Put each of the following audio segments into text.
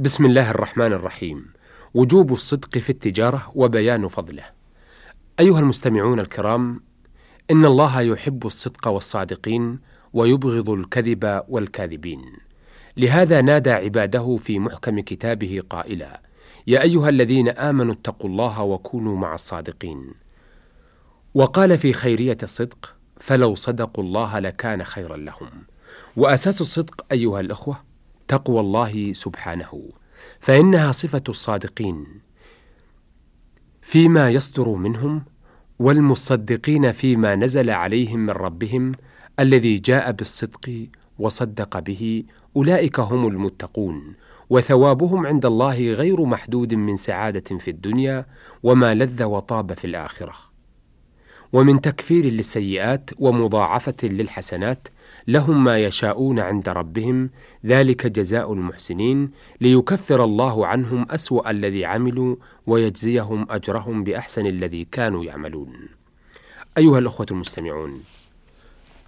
بسم الله الرحمن الرحيم. وجوب الصدق في التجارة وبيان فضله. أيها المستمعون الكرام إن الله يحب الصدق والصادقين ويبغض الكذب والكاذبين. لهذا نادى عباده في محكم كتابه قائلا يا أيها الذين آمنوا اتقوا الله وكونوا مع الصادقين. وقال في خيرية الصدق فلو صدقوا الله لكان خيرا لهم. وأساس الصدق أيها الأخوة تقوى الله سبحانه فإنها صفة الصادقين. فيما يصدر منهم والمصدقين فيما نزل عليهم من ربهم الذي جاء بالصدق وصدق به أولئك هم المتقون وثوابهم عند الله غير محدود من سعادة في الدنيا وما لذ وطاب في الآخرة. ومن تكفير للسيئات ومضاعفة للحسنات لهم ما يشاءون عند ربهم ذلك جزاء المحسنين ليكفر الله عنهم أسوأ الذي عملوا ويجزيهم أجرهم بأحسن الذي كانوا يعملون. أيها الأخوة المستمعون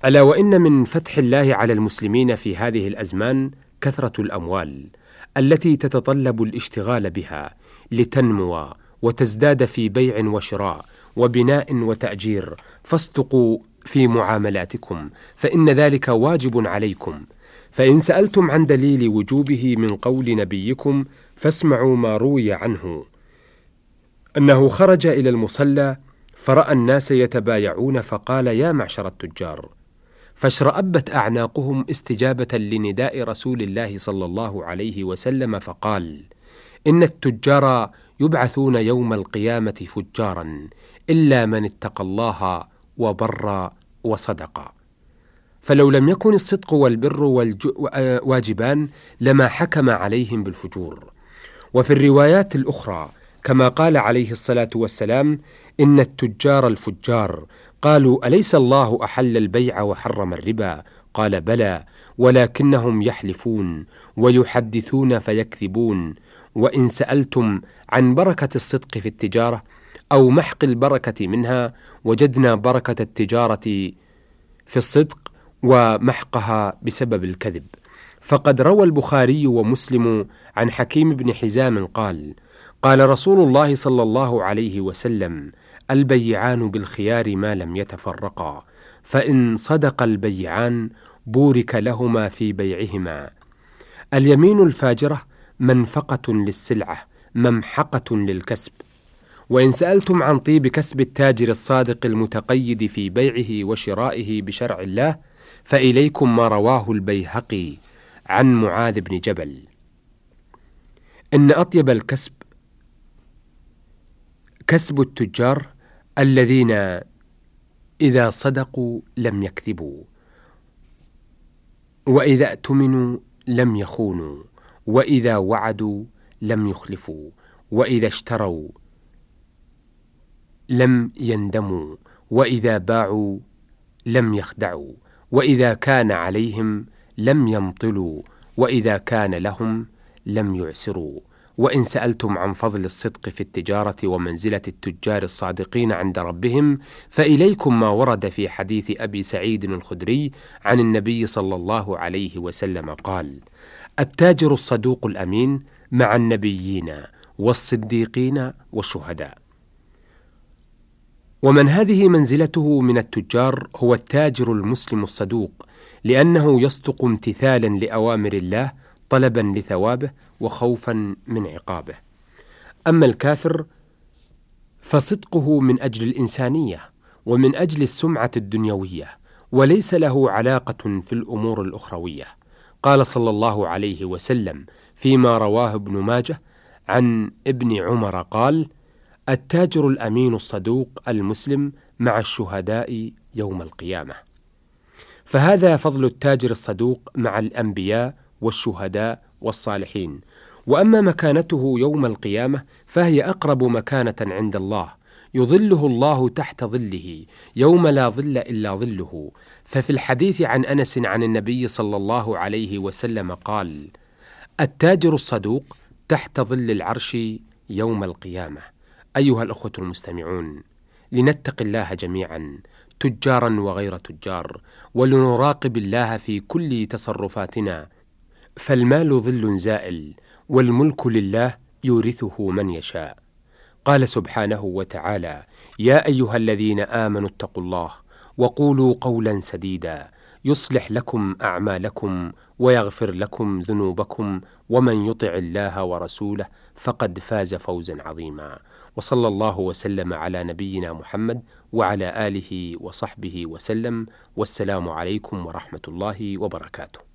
ألا وإن من فتح الله على المسلمين في هذه الأزمان كثرة الأموال التي تتطلب الاشتغال بها لتنمو وتزداد في بيع وشراء وبناء وتأجير. فاصدقوا في معاملاتكم فإن ذلك واجب عليكم. فإن سألتم عن دليل وجوبه من قول نبيكم فاسمعوا ما روي عنه. أنه خرج إلى المصلى فرأى الناس يتبايعون فقال يا معشر التجار فاشرأبت أعناقهم استجابة لنداء رسول الله صلى الله عليه وسلم فقال: إن التجار يبعثون يوم القيامة فجارا إلا من اتقى الله وبر وصدق. فلو لم يكن الصدق والبر واجبان لما حكم عليهم بالفجور. وفي الروايات الأخرى كما قال عليه الصلاة والسلام: إن التجار الفجار قالوا أليس الله أحل البيع وحرم الربا قال بلى ولكنهم يحلفون ويحدثون فيكذبون وإن سألتم عن بركة الصدق في التجارة أو محق البركة منها وجدنا بركة التجارة في الصدق ومحقها بسبب الكذب. فقد روى البخاري ومسلم عن حكيم بن حزام قال قال رسول الله صلى الله عليه وسلم البيعان بالخيار ما لم يتفرقا فإن صدق البيعان بورك لهما في بيعهما. اليمين الفاجرة منفقة للسلعة ممحقة للكسب. وإن سألتم عن طيب كسب التاجر الصادق المتقيد في بيعه وشرائه بشرع الله فإليكم ما رواه البيهقي عن معاذ بن جبل. إن أطيب الكسب كسب التجار الذين إذا صدقوا لم يكذبوا وإذا اؤتمنوا لم يخونوا وإذا وعدوا لم يخلفوا وإذا اشتروا لم يندموا وإذا باعوا لم يخدعوا وإذا كان عليهم لم يمطلوا وإذا كان لهم لم يعسروا. وإن سألتم عن فضل الصدق في التجارة ومنزلة التجار الصادقين عند ربهم فإليكم ما ورد في حديث أبي سعيد الخدري عن النبي صلى الله عليه وسلم قال التاجر الصدوق الأمين مع النبيين والصديقين والشهداء. ومن هذه منزلته من التجار هو التاجر المسلم الصدوق لأنه يصدق امتثالا لأوامر الله طلبا لثوابه وخوفا من عقابه. أما الكافر فصدقه من أجل الإنسانية ومن أجل السمعة الدنيوية وليس له علاقة في الأمور الأخروية. قال صلى الله عليه وسلم فيما رواه ابن ماجه عن ابن عمر قال التاجر الأمين الصدوق المسلم مع الشهداء يوم القيامة فهذا فضل التاجر الصدوق مع الأنبياء والشهداء والصالحين. وأما مكانته يوم القيامة فهي أقرب مكانة عند الله يظله الله تحت ظله يوم لا ظل إلا ظله. ففي الحديث عن أنس عن النبي صلى الله عليه وسلم قال التاجر الصدوق تحت ظل العرش يوم القيامة. أيها الأخوة المستمعون لنتق الله جميعا تجارا وغير تجار ولنراقب الله في كل تصرفاتنا. فالمال ظل زائل والملك لله يورثه من يشاء. قال سبحانه وتعالى يا أيها الذين آمنوا اتقوا الله وقولوا قولا سديدا يصلح لكم أعمالكم ويغفر لكم ذنوبكم ومن يطع الله ورسوله فقد فاز فوزا عظيما. وصلى الله وسلم على نبينا محمد وعلى آله وصحبه وسلم والسلام عليكم ورحمة الله وبركاته.